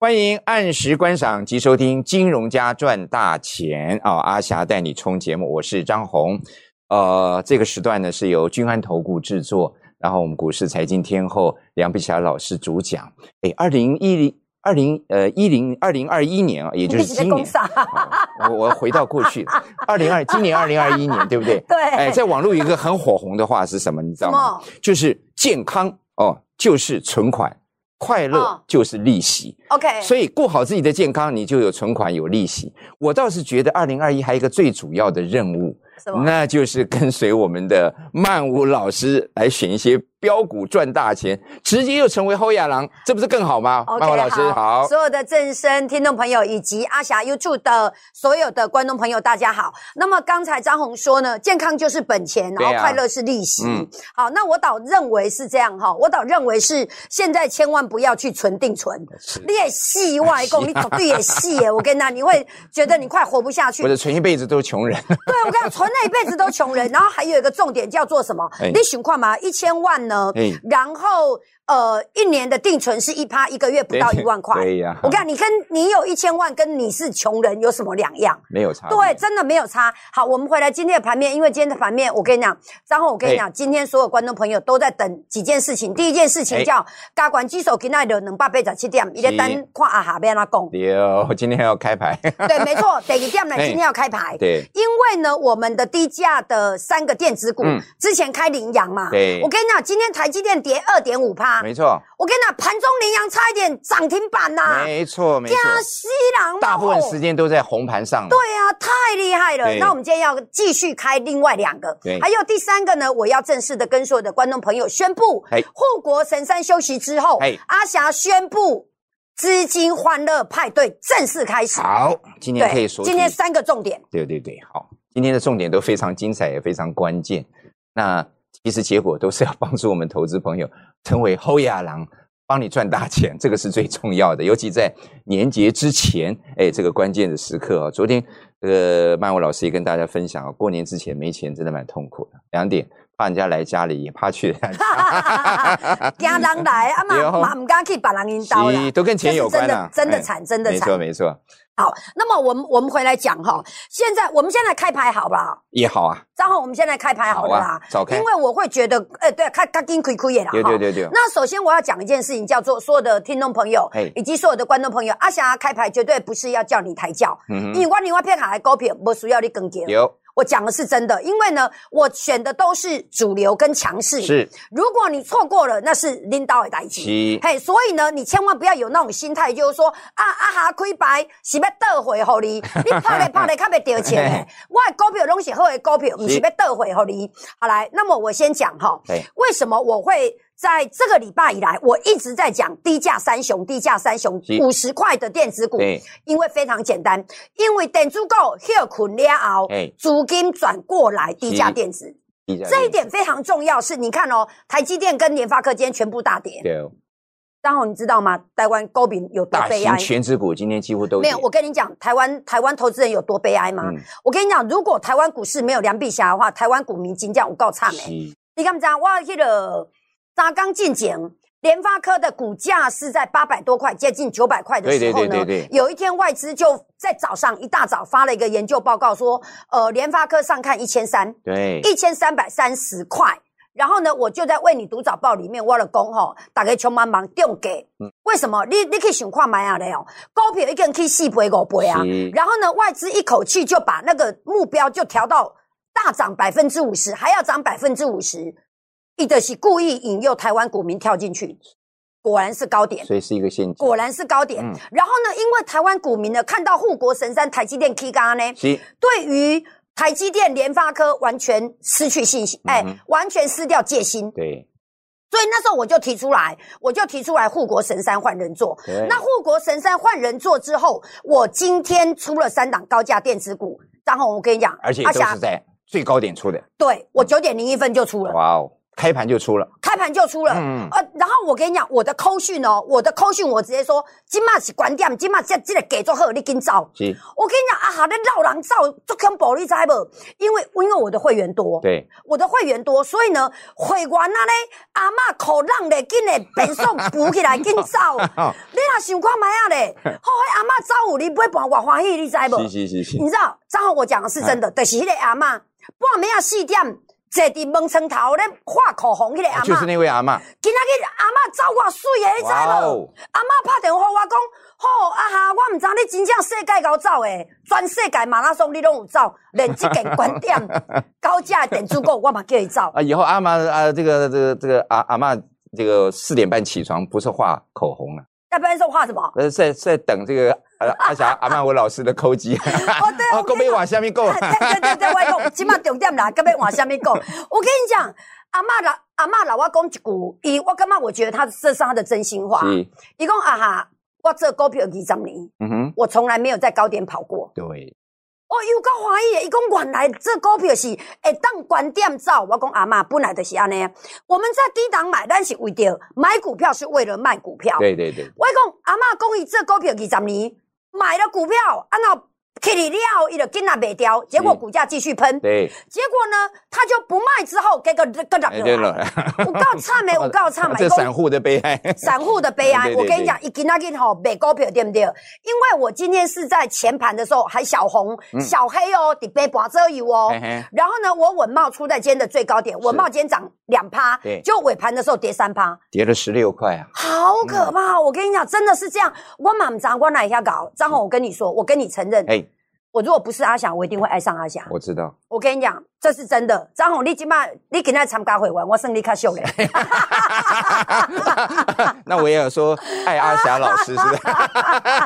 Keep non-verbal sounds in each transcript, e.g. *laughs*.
欢迎按时观赏及收听《金融家赚大钱》啊！阿霞带你冲节目，我是张红。呃，这个时段呢是由君安投顾制作，然后我们股市财经天后梁碧霞老师主讲。哎，二零一零二零呃一零二零二一年啊，也就是今年，我我回到过去，*laughs* 二零二今年二零二一年，对不对？*laughs* 对。哎，在网络有一个很火红的话是什么？你知道吗？就是健康哦，就是存款。快乐就是利息，OK，所以顾好自己的健康，你就有存款有利息。我倒是觉得二零二一还有一个最主要的任务，那就是跟随我们的曼舞老师来选一些。标股赚大钱，直接又成为后亚郎，这不是更好吗？曼华老师好，所有的正声听众朋友以及阿霞 YouTube 的所有的观众朋友，大家好。那么刚才张红说呢，健康就是本钱，然后快乐是利息。好，那我倒认为是这样哈，我倒认为是现在千万不要去存定存，你也戏外公，你绝对也戏耶。我跟你讲，你会觉得你快活不下去。或者存一辈子都是穷人。对，我跟你讲，存了一辈子都穷人。然后还有一个重点叫做什么？你想看嘛，一千万。呢，然后。呃，一年的定存是一趴，一个月不到一万块。对呀，我看你跟你有一千万，跟你是穷人有什么两样？没有差。对，真的没有差。好，我们回来今天的盘面，因为今天的盘面，我跟你讲，然后我跟你讲，今天所有观众朋友都在等几件事情。第一件事情叫加管基手今天的能八倍十七点，一个单跨啊下边那讲。有，今天要开牌。对，没错，第一点呢，今天要开牌。对，因为呢，我们的低价的三个电子股之前开领阳嘛。对，我跟你讲，今天台积电跌二点五趴。没错，我跟。你讲盘中羚羊差一点涨停板呐，没错没错，西郎大部分时间都在红盘上。对啊，太厉害了。那我们今天要继续开另外两个，还有第三个呢，我要正式的跟所有的观众朋友宣布，护国神山休息之后，阿霞宣布资金欢乐派对正式开始。好，今天可以说今天三个重点。对对对，好，今天的重点都非常精彩，也非常关键。那其实结果都是要帮助我们投资朋友成为后亚郎。帮你赚大钱，这个是最重要的，尤其在年节之前，哎，这个关键的时刻啊。昨天，这个曼舞老师也跟大家分享啊，过年之前没钱真的蛮痛苦的。两点，怕人家来家里，也怕去人家，惊人来啊嘛，嘛唔敢去把人引导了，都跟钱有关啊，真的惨，真的惨，没错没错。好，那么我们我们回来讲哈，现在我们现在开牌好不好？也好啊，张浩，我们现在开牌好了啦，早开，因为我会觉得，哎，对，开开金亏亏也啦，对对对对。那首先我要讲一件事情，叫做所有的听众朋友，以及所有的观众朋友，阿霞开牌绝对不是要叫你抬轿，嗯，因为我另外片卡来高票，不需要你跟进。有。我讲的是真的，因为呢，我选的都是主流跟强势。是，如果你错过了，那是拎刀的代击。嘿，所以呢，你千万不要有那种心态，就是说啊啊哈亏白是要倒回给你，你拍来拍来看不掉钱。*laughs* 我的股票拢是好的股票，不是要倒回给你。好来，那么我先讲哈，为什么我会？在这个礼拜以来，我一直在讲低价三雄，低价三雄五十块的电子股，因为非常简单，因为电子股休困了后，资金转过来低价电子，这一点非常重要。是你看哦，台积电跟联发科今天全部大跌。对，刚好你知道吗？台湾高饼有多悲哀？全指股今天几乎都没有。我跟你讲，台湾台湾投资人有多悲哀吗？我跟你讲，如果台湾股市没有梁碧霞的话，台湾股民金价我告惨哎。你看这样，我去了。刚刚进检，联发科的股价是在八百多块，接近九百块的时候呢，有一天外资就在早上一大早发了一个研究报告，说，呃，联发科上看一千三，对，一千三百三十块。然后呢，我就在为你读早报里面挖了工吼，打开穷忙忙丢给，为什么？你你可以想看买啊的哦，高票一个人可以四倍五倍啊。然后呢，外资一口气就把那个目标就调到大涨百分之五十，还要涨百分之五十。一的是故意引诱台湾股民跳进去，果然是高点，所以是一个陷阱。果然是高点。然后呢，因为台湾股民呢看到护国神山台积电 K 刚呢，对于台积电、联发科完全失去信心，哎，完全失掉戒心。对，所以那时候我就提出来，我就提出来护国神山换人做。那护国神山换人做之后，我今天出了三档高价电子股，然后我跟你讲，而且都是在最高点出的。对我九点零一分就出了。哇哦！开盘就出了，开盘就出了，嗯呃，然后我跟你讲，我的扣讯哦，我的扣讯我直接说，今嘛是关店，今嘛这这个给做好，你紧走。我跟你讲啊，哈，你绕人走，做恐怖，你知不？因为因为我的会员多，对，我的会员多，所以呢，会员那咧阿妈口让的紧的变数补起来，紧走。*laughs* 你若想看卖啊咧，*laughs* 好，阿妈走，你不会半我欢喜，你知不？是是是是。你知道，正好我讲的是真的，就是迄个阿妈半暝啊四点。坐伫门床头咧画口红，迄个阿妈就是那位阿妈。今仔日阿妈走我水诶，你知无？阿妈拍电话我讲，好阿哈，我毋知你真正世界高走诶，全世界马拉松你拢有走，连即间观点 *laughs* 高价电子股我嘛叫伊走。啊，以后阿妈啊，这个这个这个阿阿妈，这个四点半起床不是画口红了。要不然是画什么？呃，在在等这个阿阿霞阿曼我老师的扣机。哦，对 *laughs* 啊，够没往下面够。对对对对，我讲起码重点啦，够没往下面够。我跟你讲，*laughs* 阿妈老阿妈老我讲一句，伊我干嘛？我觉得他这是他的真心话。伊讲啊哈，我这股票二十年，嗯哼，我从来没有在高点跑过。对。哦，又够欢喜！伊讲原来这股票是会当关店走。我讲阿妈本来就是安尼。我们在低档买，但是为着买股票是为了卖股票。对对对。我讲阿妈讲伊这股票二十年买了股票，按照。K 你了，伊就紧那卖掉，结果股价继续喷。对，结果呢，他就不卖之后，给个个涨停了。*laughs* 我告惨没？*laughs* 我告惨没？这散户的悲哀。*laughs* 散户的悲哀。我跟你讲，一今那今吼卖股票对不对？因为我今天是在前盘的时候还小红、小黑哦，底背把遮油哦。然后呢，我稳茂出在今天的最高点，稳茂今天涨两趴，就尾盘的时候跌三趴，跌了十六块啊，好可怕！我跟你讲，真的是这样。我满长官来一下搞，张红，我跟你说，我跟你承认。哎。我如果不是阿翔，我一定会爱上阿翔。我知道。我跟你讲，这是真的。张宏，你今晚你今天参加会玩，我胜利卡秀嘞。*laughs* 那我也有说爱阿霞老师，是不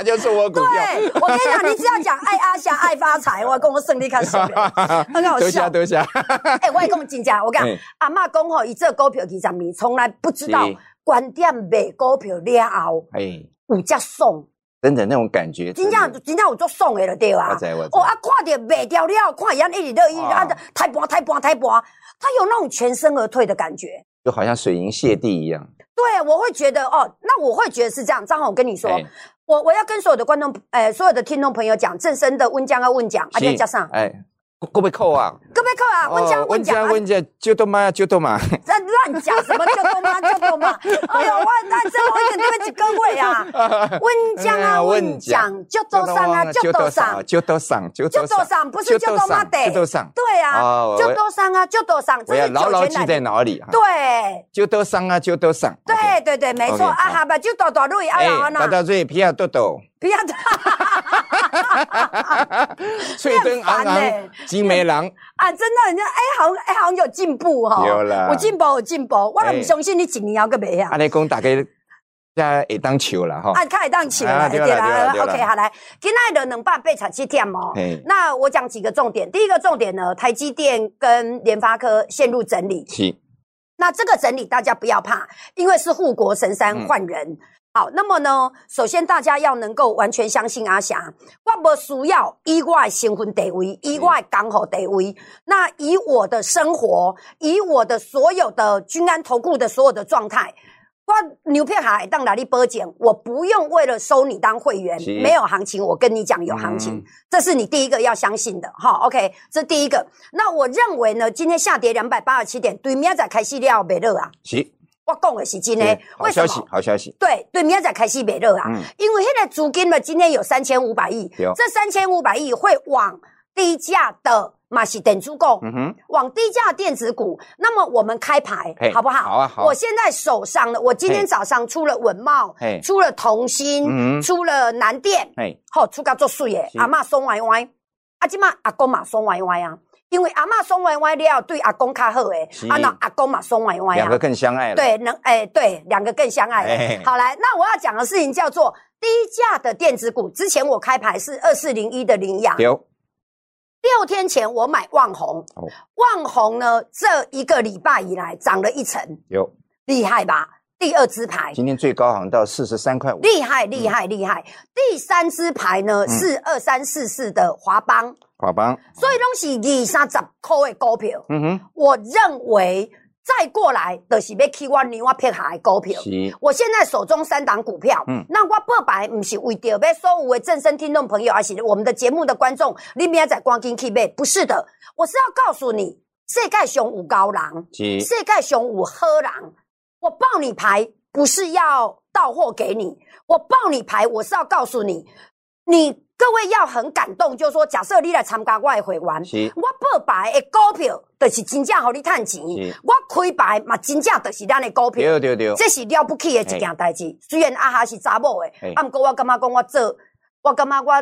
是？*laughs* 就是我股票。对，我跟你讲，你只要讲爱阿霞、爱发财，我跟我胜利卡秀嘞。*laughs* 很好笑，多谢。哎，我跟你真正，我讲阿妈讲吼，伊这股票几十年，从来不知道观点卖股票了后，哎，有这送。真的那种感觉，真正真正有做爽的了，对吧？哦啊，看到卖掉了，看人一直乐意啊，太盘太盘太盘，他有那种全身而退的感觉，就好像水银泻地一样。对，我会觉得哦，那我会觉得是这样。张宏，我跟你说，我我要跟所有的观众，哎，所有的听众朋友讲，正身的温江要问讲，而且加上哎。够不扣啊？够不扣啊？温江温江温江，就多嘛就多嘛。*laughs* 在乱讲什么就多嘛哎呦，我那这我一个对几各位啊？温江啊温江，就多上啊就多上，就多上就多上，不是就多嘛得？就多上。对啊，就多上啊就多上。这是牢牢记在脑里。对，就多上啊就多上。对对对，没错啊，好吧，就多多瑞啊，多多瑞皮亚多多。不要的，*laughs* 翠灯昂昂，金梅郎啊！真的，人家哎，好像哎，好像有进步哈。有了，有进步，有进步。我都不相信你一年要个咩啊？阿你讲大家在会当球了哈。啊，开会当球了，对啦。OK，好来，今天的两百八十七点哦。那我讲几个重点。第一个重点呢，台积电跟联发科陷入整理。是。那这个整理大家不要怕，因为是护国神山换人。好，那么呢，首先大家要能够完全相信阿霞，我不需要以我的身份地位，以外刚好地位。那以我的生活，以我的所有的均安投顾的所有的状态，我牛片海当哪里波减？我不用为了收你当会员，没有行情。我跟你讲有行情，这是你第一个要相信的。哈，OK，这第一个。那我认为呢，今天下跌两百八十七点，对明仔开始了，没热啊？是。我讲的是真的，好消息，好消息。对对，明仔开始卖热啊，因为现在资金呢，今天有三千五百亿，这三千五百亿会往低价的马是等足够，嗯哼，往低价电子股。那么我们开牌好不好？好啊，好。我现在手上的，我今天早上出了文茂，出了同心，出了南电，哎，好，出个做数耶，阿妈松歪歪，阿今嘛阿公嘛爽歪歪啊。因为阿妈爽歪歪了，对阿公较好诶，啊那阿公嘛爽歪歪两个更相爱了。对，能诶，对，两个更相爱。好来，那我要讲的事情叫做低价的电子股。之前我开牌是二四零一的羚羊，有。六天前我买万红，万红呢这一个礼拜以来涨了一成，有厉害吧？第二支牌。今天最高好像到四十三块五，厉害厉害厉害。第三支牌呢是二三四四的华邦。华邦，所以拢是二三十块的股票。嗯哼，我认为再过来就是要去我另外撇下的股票。我现在手中三档股票，嗯，那我报白不是为着要所有的正身听众朋友，而是我们的节目的观众，你明仔光金去买，不是的，我是要告诉你，世界上有高人，世界上有好人，我报你牌不是要到货给你，我报你牌我是要告诉你，你。各位要很感动，就是说，假设你来参加我的会员，我报牌的股票，就是真正互你赚钱。我开牌嘛，真正就是咱的股票。对对对，这是了不起的一件代志。虽然阿哈是查某的，啊，毋过我感觉讲我做，我感觉我，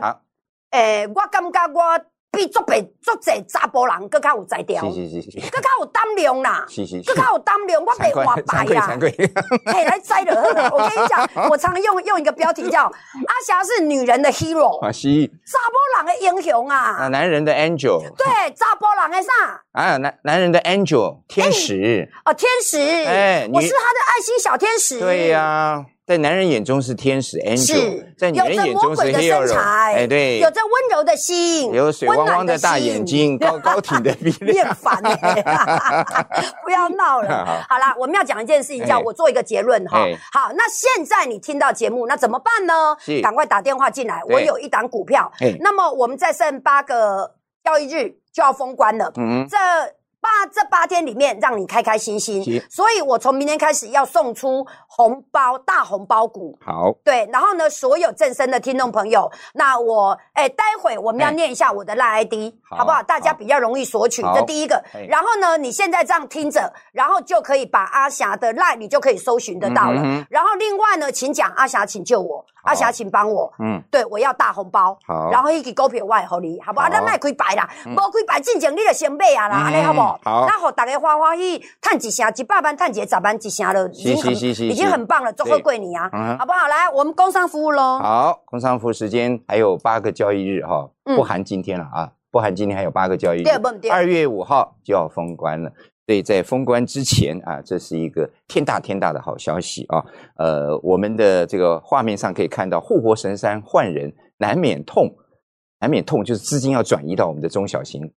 诶，我感觉我。比足白足侪查甫人更较有才调，是是是是，更较有胆量啦，是是是，更较有胆量，我被话白啦，*laughs* 嘿，来摘了。我跟你讲，*laughs* 我常用用一个标题叫阿霞是女人的 hero，*laughs* 啊是，查甫人的英雄啊，啊男人的 angel，对，查甫人的啥？啊男男人的 angel 天使，哦天使，哎，我是他的爱心小天使，对呀。在男人眼中是天使 angel，在女人眼中是 hero。哎，对，有着温柔的心，有水汪汪的大眼睛，高 *laughs* 高挺的鼻梁。厌烦哎，*laughs* 不要闹了。好啦，我们要讲一件事情，叫我做一个结论哈。好，那现在你听到节目，那怎么办呢？赶快打电话进来，我有一档股票。那么我们再剩八个交易日就要封关了。嗯，这。八这八天里面让你开开心心，所以我从明天开始要送出红包大红包股。好，对，然后呢，所有正身的听众朋友，那我哎，待会我们要念一下我的赖 ID，好不好？大家比较容易索取。这第一个，然后呢，你现在这样听着，然后就可以把阿霞的赖，你就可以搜寻得到了。然后另外呢，请讲阿霞，请救我。阿霞，请帮我。嗯，对，我要大红包。好，然后一个股票我会好你，好不好？咱卖开白啦，无开白进前你就先买啊啦，安尼好不？好，那好，大家欢欢喜，赚几成，一百万赚几十万，几成了，已经很已经很棒了，祝贺过你啊，好不好？来，我们工商服务喽。好，工商服务时间还有八个交易日哈，不含今天了啊，不含今天还有八个交易日。二月五号就要封关了。所以在封关之前啊，这是一个天大天大的好消息啊！呃，我们的这个画面上可以看到护国神山换人，难免痛，难免痛，就是资金要转移到我们的中小型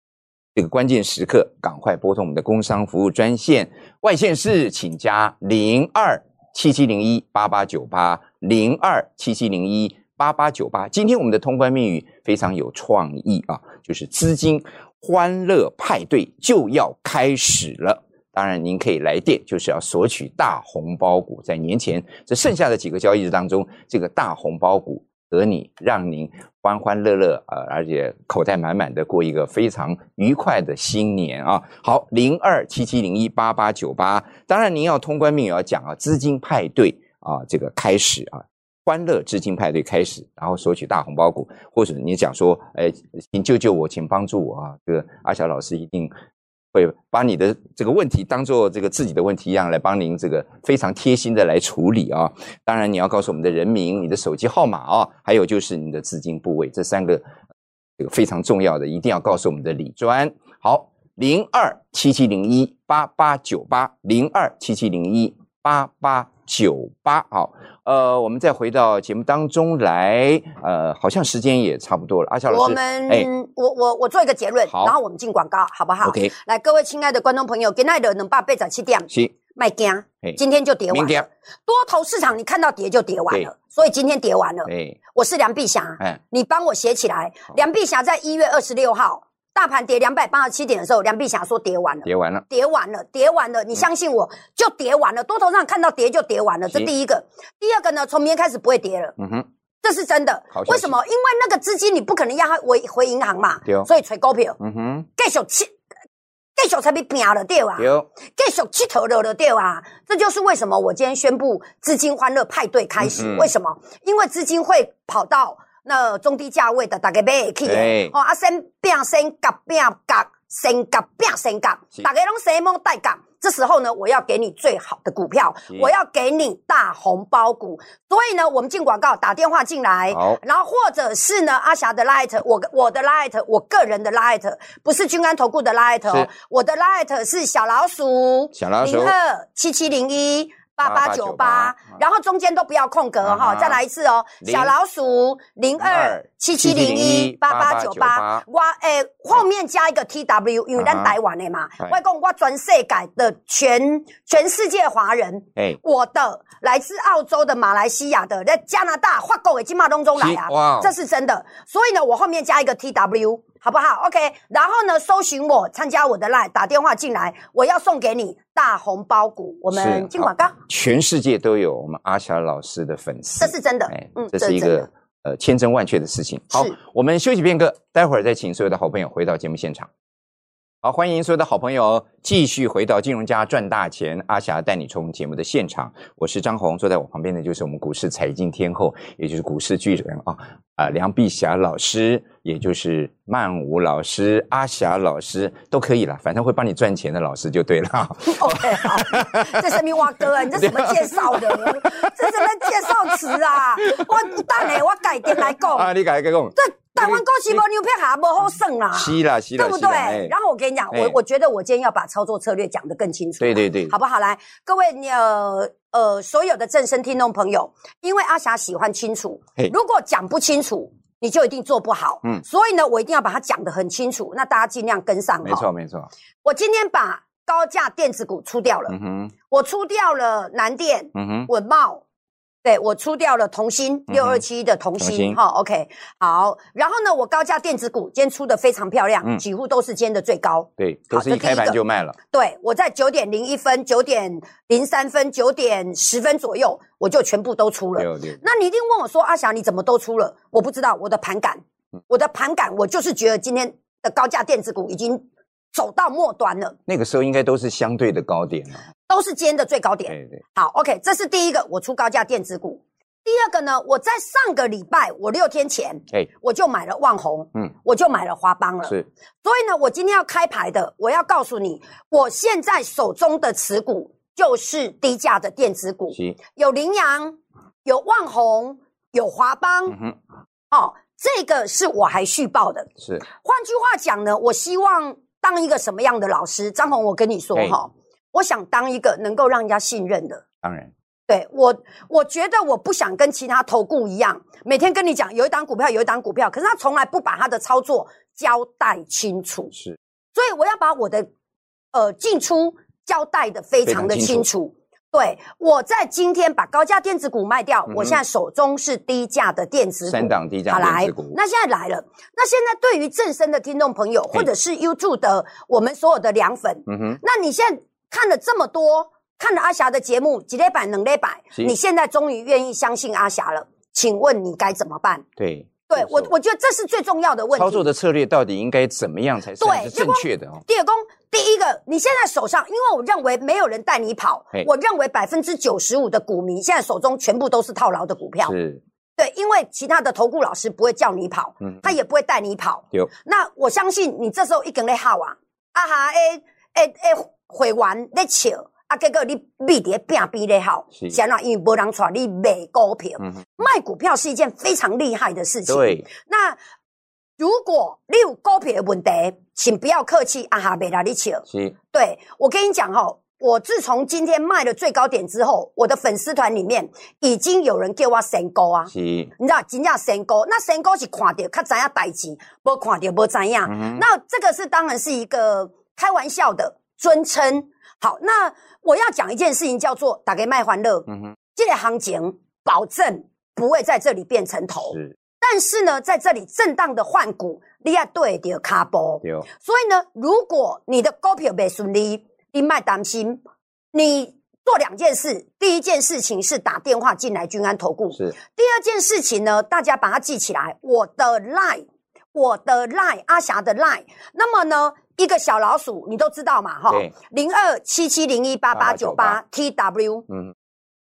这个关键时刻，赶快拨通我们的工商服务专线，外线是请加零二七七零一八八九八零二七七零一八八九八。今天我们的通关密语非常有创意啊，就是资金。欢乐派对就要开始了，当然您可以来电，就是要索取大红包股。在年前这剩下的几个交易日当中，这个大红包股得你，让您欢欢乐乐啊，而且口袋满满的过一个非常愉快的新年啊！好，零二七七零一八八九八，当然您要通关命也要讲啊，资金派对啊，这个开始啊。欢乐资金派对开始，然后索取大红包股，或者你讲说，哎，请救救我，请帮助我啊！这个阿霞老师一定会把你的这个问题当做这个自己的问题一样来帮您这个非常贴心的来处理啊！当然你要告诉我们的人名、你的手机号码啊，还有就是你的资金部位，这三个这个非常重要的，一定要告诉我们的李专。好，零二七七零一八八九八，零二七七零一八八九八，好。呃，我们再回到节目当中来，呃，好像时间也差不多了。阿乔老师，我们，我我我做一个结论，然后我们进广告，好不好？OK。来，各位亲爱的观众朋友，今天的能把八十七点，是卖惊，今天就跌完了。多头市场，你看到跌就跌完了，所以今天跌完了。我是梁碧霞，你帮我写起来。梁碧霞在一月二十六号。大盘跌两百八十七点的时候，梁碧霞说跌完了，跌完了，跌完了，跌完了。你相信我，就跌完了。多头上看到跌就跌完了，这第一个。第二个呢，从明天开始不会跌了。嗯哼，这是真的。为什么？因为那个资金你不可能要它回回银行嘛。所以吹股票。嗯哼。继续吃，继续才被拼了掉啊。继续吃头了了掉啊。这就是为什么我今天宣布资金欢乐派对开始。为什么？因为资金会跑到。那中低价位的大家买起哦，啊，先变先夹变夹，先夹变先夹，大家拢先蒙带夹。这时候呢，我要给你最好的股票，我要给你大红包股。所以呢，我们进广告，打电话进来，然后或者是呢，阿霞的 light，我我的 light，我个人的 light，不是君安投顾的 light，我的 light 是小老鼠小老鼠。零二七七零一。八八九八，然后中间都不要空格哈，再来一次哦，小老鼠零二七七零一八八九八，我诶后面加一个 T W，因为咱台湾的嘛，外公我全世界的全全世界华人，哎，我的来自澳洲的、马来西亚的、在加拿大、法国的金马东中来啊，这是真的，所以呢，我后面加一个 T W。好不好？OK，然后呢，搜寻我，参加我的 Line，打电话进来，我要送给你大红包股。我们进广告，全世界都有我们阿霞老师的粉丝，这是真的，嗯，这是一个呃千真万确的事情。好，我们休息片刻，待会儿再请所有的好朋友回到节目现场。好，欢迎所有的好朋友继续回到金融家赚大钱，阿霞带你冲节目的现场。我是张红，坐在我旁边的就是我们股市财经天后，也就是股市巨人啊啊梁碧霞老师，也就是曼舞老师、阿霞老师都可以了，反正会帮你赚钱的老师就对了。OK，好，这是明华哥啊，你这什么介绍的？*laughs* 这什么介绍词啊？我等下我改天来讲啊，你改改讲。这台湾股市无牛票还不好胜啦，是啦，是啦，对不对？然后我跟你讲，我我觉得我今天要把操作策略讲得更清楚，对对对，好不好？来，各位你呃呃，所有的正声听众朋友，因为阿霞喜欢清楚，如果讲不清楚，你就一定做不好，嗯，所以呢，我一定要把它讲得很清楚，那大家尽量跟上，没错没错。我今天把高价电子股出掉了，嗯哼，我出掉了南电，嗯哼，稳茂。对我出掉了同心六二七的同心哈，OK，好，然后呢，我高价电子股今天出的非常漂亮，几乎都是今天的最高，对，都是一开盘就卖了。对我在九点零一分、九点零三分、九点十分左右，我就全部都出了。那你一定问我说，阿霞你怎么都出了？我不知道，我的盘感，我的盘感，我就是觉得今天的高价电子股已经。走到末端了，那个时候应该都是相对的高点了，都是今天的最高点。对对，好，OK，这是第一个，我出高价电子股。第二个呢，我在上个礼拜，我六天前，哎，我就买了万红，嗯，我就买了华邦了。是，所以呢，我今天要开牌的，我要告诉你，我现在手中的持股就是低价的电子股，有羚羊，有万红，有华邦，嗯哦，这个是我还续报的。是，换句话讲呢，我希望。当一个什么样的老师，张红，我跟你说哈，我想当一个能够让人家信任的。当然，对我，我觉得我不想跟其他投顾一样，每天跟你讲有一档股票，有一档股票，可是他从来不把他的操作交代清楚。是，所以我要把我的呃进出交代的非常的清楚。对，我在今天把高价电子股卖掉，我现在手中是低价的电子股，三档低价电子股。那现在来了，那现在对于正身的听众朋友，或者是 YouTube 的我们所有的凉粉，嗯哼，那你现在看了这么多，看了阿霞的节目，几列百能列百，你现在终于愿意相信阿霞了，请问你该怎么办？对。对我，我觉得这是最重要的问题。操作的策略到底应该怎么样才是正确的？第二公，第一个，你现在手上，因为我认为没有人带你跑，我认为百分之九十五的股民现在手中全部都是套牢的股票。是，对，因为其他的投顾老师不会叫你跑，他也不会带你跑。有，那我相信你这时候一根咧好啊，啊哈，诶诶诶，会员咧笑。啊，结果你币跌变比咧好，显然因为无人带你卖股票，卖股票是一件非常厉害的事情。对，那如果你有股票的问题，请不要客气，啊哈，别拉你笑。是，对我跟你讲哈，我自从今天卖了最高点之后，我的粉丝团里面已经有人叫我神哥啊，是，你知道，真正神哥，那神哥是看到较知影代志，无看到无知影。那这个是当然是一个开玩笑的尊称。好，那我要讲一件事情，叫做打给卖欢乐。嗯哼，这个行情保证不会在这里变成头。是，但是呢，在这里震荡的换股，你要对的卡波。所以呢，如果你的股票不顺利，你卖担心。你做两件事，第一件事情是打电话进来君安投顾。是。第二件事情呢，大家把它记起来，我的 line，我的 line，阿霞的 line。那么呢？一个小老鼠，你都知道嘛？哈，零二七七零一八八九八 T W，嗯，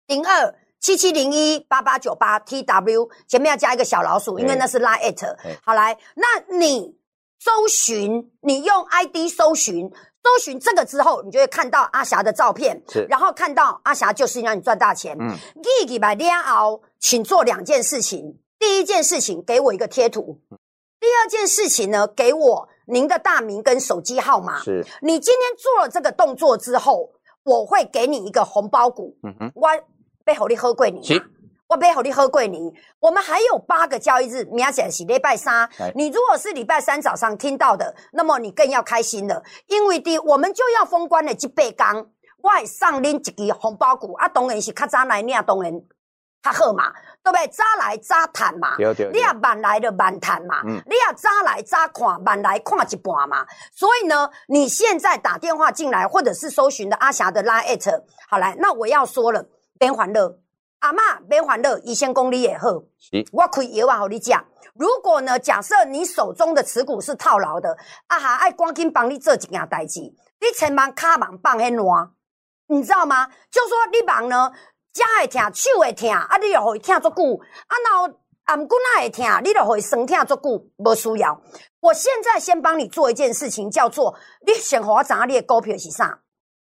零二七七零一八八九八 T W，前面要加一个小老鼠，因为那是 Line at。好来，那你搜寻，你用 ID 搜寻，搜寻这个之后，你就会看到阿霞的照片，然后看到阿霞就是让你赚大钱。嗯，一礼拜两后，请做两件事情。第一件事情，给我一个贴图；第二件事情呢，给我。您的大名跟手机号码，是你今天做了这个动作之后，我会给你一个红包股。嗯哼，我背后你喝贵你。我背后你喝贵你。我们还有八个交易日，明仔是礼拜三。你如果是礼拜三早上听到的，那么你更要开心了，因为第我们就要封关了这八缸，我上拎一支红包股啊，当然是较早来领，当然较好嘛，对不对？早来早谈嘛，你也慢来的慢谈嘛，你也早来早看，慢来看一半嘛。所以呢，你现在打电话进来，或者是搜寻的阿霞的拉艾特，好来，那我要说了，别欢乐。阿妈别欢乐，医生功力也好。我可以也话和你讲，如果呢，假设你手中的持股是套牢的，啊哈，爱光金帮你做几件代志，你千万卡忙放很乱，你知道吗？就说你忙呢，脚会疼，手会疼，啊，你著互伊疼足久，啊，然后颔骨那会疼，你就会酸疼足久，无需要。我现在先帮你做一件事情，叫做你先和我讲你的股票是啥。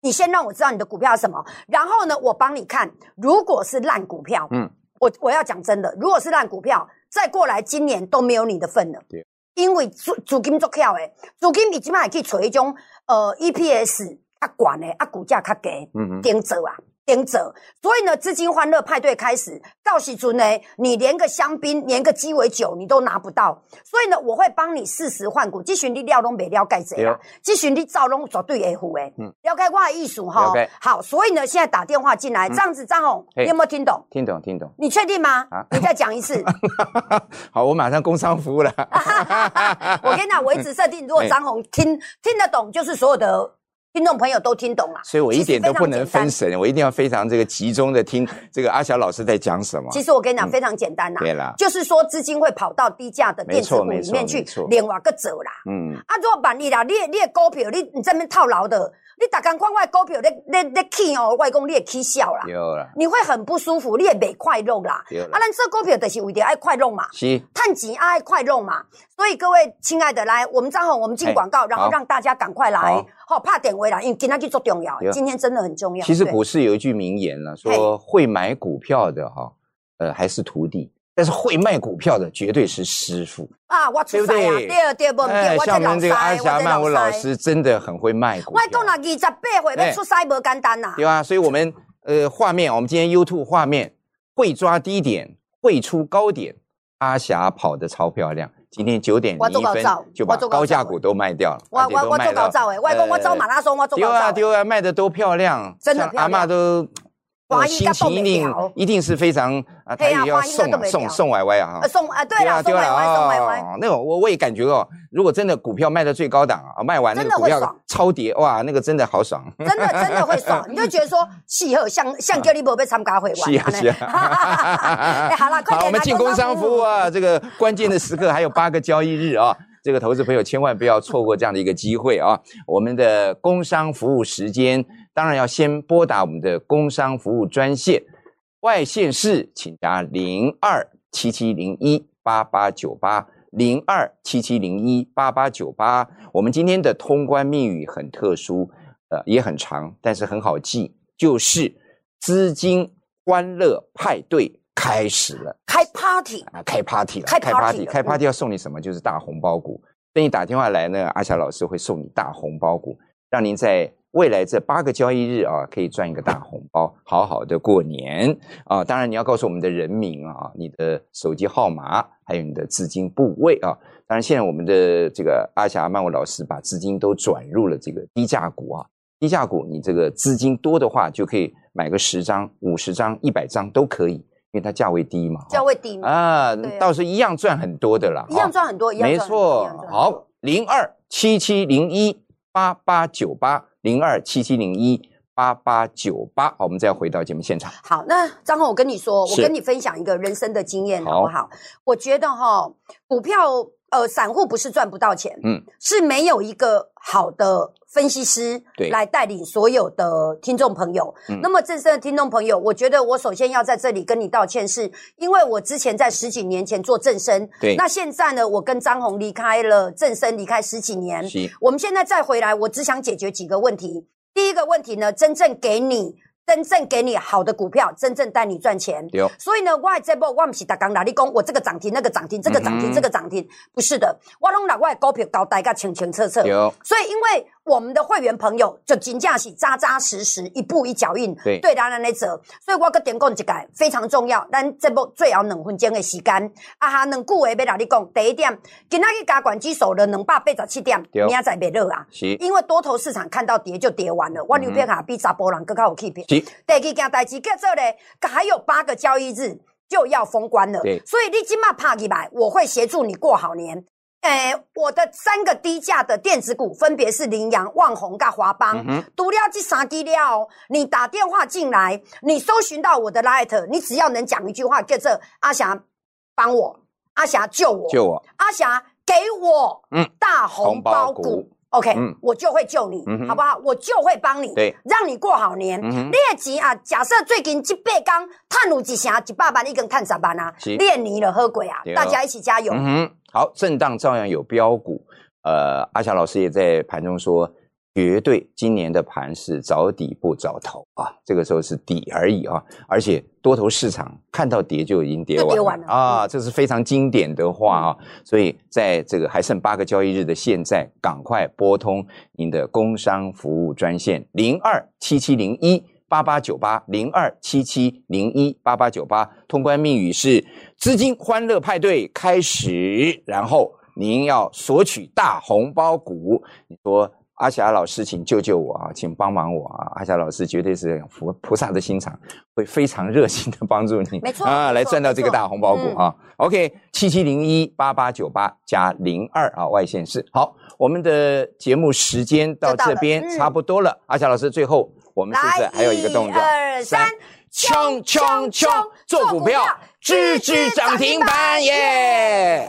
你先让我知道你的股票是什么，然后呢，我帮你看。如果是烂股票，嗯，我我要讲真的，如果是烂股票，再过来今年都没有你的份了。对，因为主主金做票诶，主金你起码也可以取一种呃 EPS 较悬诶啊股价较低，嗯嗯，顶走啊。连者，所以呢，资金欢乐派对开始。到时阵呢，你连个香槟、连个鸡尾酒你都拿不到。所以呢，我会帮你适时换股。这选你料拢没了解者啊？这选你赵龙绝对会付诶。嗯，了解我的艺术哈。好，所以呢，现在打电话进来，这样子，张红，你有没有听懂？听懂，听懂。你确定吗？啊，你再讲一次。*laughs* 好，我马上工商服务了。*laughs* 我跟你讲，我一直设定，如果张红听听得懂，就是所有的。听众朋友都听懂了，所以我一点都不能分神，我一定要非常这个集中的听 *laughs* 这个阿小老师在讲什么。其实我跟你讲非常简单啦，对啦，就是说资金会跑到低价的电子股里面去，连瓦个走啦。嗯，啊，如果万一啦，你你股票你你这边套牢的。你打刚看外股票，你你你起哦，外公你也起笑啦，有啦，你会很不舒服，你也没快乐啦。啊，咱做股票就是为了爱快乐嘛，是，探钱爱快乐嘛。所以各位亲爱的，来，我们张宏，我们进广告，然后让大家赶快来，好，怕点位啦，因为今天去做重要，今天真的很重要。其实股市有一句名言了，说会买股票的哈，呃，还是徒弟。但是会卖股票的绝对是师傅啊！我出塞呀，第二第二波，像我们这个阿霞曼舞老师真的很会卖股。我讲了二十八回要出塞不简单呐。对啊，所以我们呃画面，我们今天 YouTube 画面会抓低点，会出高点。阿霞跑的超漂亮，今天九点零一分就把高价股都卖掉了。我我我做高照哎，外公我走马拉松，我做高丢啊丢啊，卖的都漂亮，真的阿妈都。心情一定一定是非常啊，他也要送送送歪歪啊！送啊，对了，送歪歪，送歪歪。那个我我也感觉哦，如果真的股票卖到最高档啊，卖完那个股票超跌哇，那个真的好爽。真的真的会爽，*laughs* 你就觉得说气候像像叫你宝贝参加会玩。是啊是啊。好 *laughs* 了，好，*laughs* 我们进工商服务啊，这个关键的时刻还有八个交易日啊，这个投资朋友千万不要错过这样的一个机会啊！我们的工商服务时间。当然要先拨打我们的工商服务专线，外线市请打零二七七零一八八九八零二七七零一八八九八。我们今天的通关密语很特殊，呃，也很长，但是很好记，就是资金欢乐派对开始了，开 party 啊，开 party 了，开 party，开 party 要送你什么？就是大红包股。等你打电话来呢，阿霞老师会送你大红包股，让您在。未来这八个交易日啊，可以赚一个大红包，好好的过年啊！当然你要告诉我们的人民啊，你的手机号码，还有你的资金部位啊。当然现在我们的这个阿霞曼舞老师把资金都转入了这个低价股啊，低价股你这个资金多的话，就可以买个十张、五十张、一百张都可以，因为它价位低嘛。价位低嘛啊，到时候一样赚很多的啦。一样赚很多，一样没错。好，零二七七零一八八九八。零二七七零一八八九八，好，我们再回到节目现场。好，那张宏，我跟你说，我跟你分享一个人生的经验，好不好？我觉得哈，股票呃，散户不是赚不到钱，嗯，是没有一个好的。分析师来带领所有的听众朋友。那么，正式的听众朋友，我觉得我首先要在这里跟你道歉，是因为我之前在十几年前做正生。对。那现在呢，我跟张红离开了正生，离开十几年。我们现在再回来，我只想解决几个问题。第一个问题呢，真正给你。真正给你好的股票，真正带你赚钱。有，所以呢，我这波我不是打刚哪里讲，我这个涨停，那个涨停，这个涨停，这个涨停，不是的。我拢拿我的股票交代个清清楚楚。有，所以因为我们的会员朋友就金价是扎扎实实，一步一脚印，对对，当然来走。所以我个点讲一个非常重要，咱这部最后两分钟的时间，啊哈，两句话要来你讲。第一点，今仔日加管指数了两百八十七点，明仔载别热啊，因为多头市场看到跌就跌完了，我牛皮卡比查波人更较有气魄。是，第二件代志叫做咧，还有八个交易日就要封关了，所以你今嘛拍起来，我会协助你过好年。诶，我的三个低价的电子股分别是羚羊、旺宏、跟华邦。独了这三低料，你打电话进来，你搜寻到我的 light，你只要能讲一句话，叫做阿霞帮我，阿霞救我，救我，阿霞给我嗯大红包股。OK，嗯我就会救你，好不好？我就会帮你，对，让你过好年。你的钱啊，假设最近一百天探有一成一百万，你跟探十万啊，练你了喝鬼啊！大家一起加油。嗯哼，好，震荡照样有标股。呃，阿霞老师也在盘中说。绝对今年的盘是找底不找头啊，这个时候是底而已啊，而且多头市场看到跌就已经跌完了啊，这是非常经典的话啊，所以在这个还剩八个交易日的现在，赶快拨通您的工商服务专线零二七七零一八八九八零二七七零一八八九八，通关密语是资金欢乐派对开始，然后您要索取大红包股，你说。阿霞老师，请救救我啊！请帮忙我啊！阿霞老师绝对是菩菩萨的心肠，会非常热心的帮助你，没错啊，来赚到这个大红包股啊！OK，七七零一八八九八加零二啊，外线是好。我们的节目时间到这边差不多了，阿霞老师，最后我们是不是还有一个动作？二三，冲冲冲，做股票，支支涨停板耶！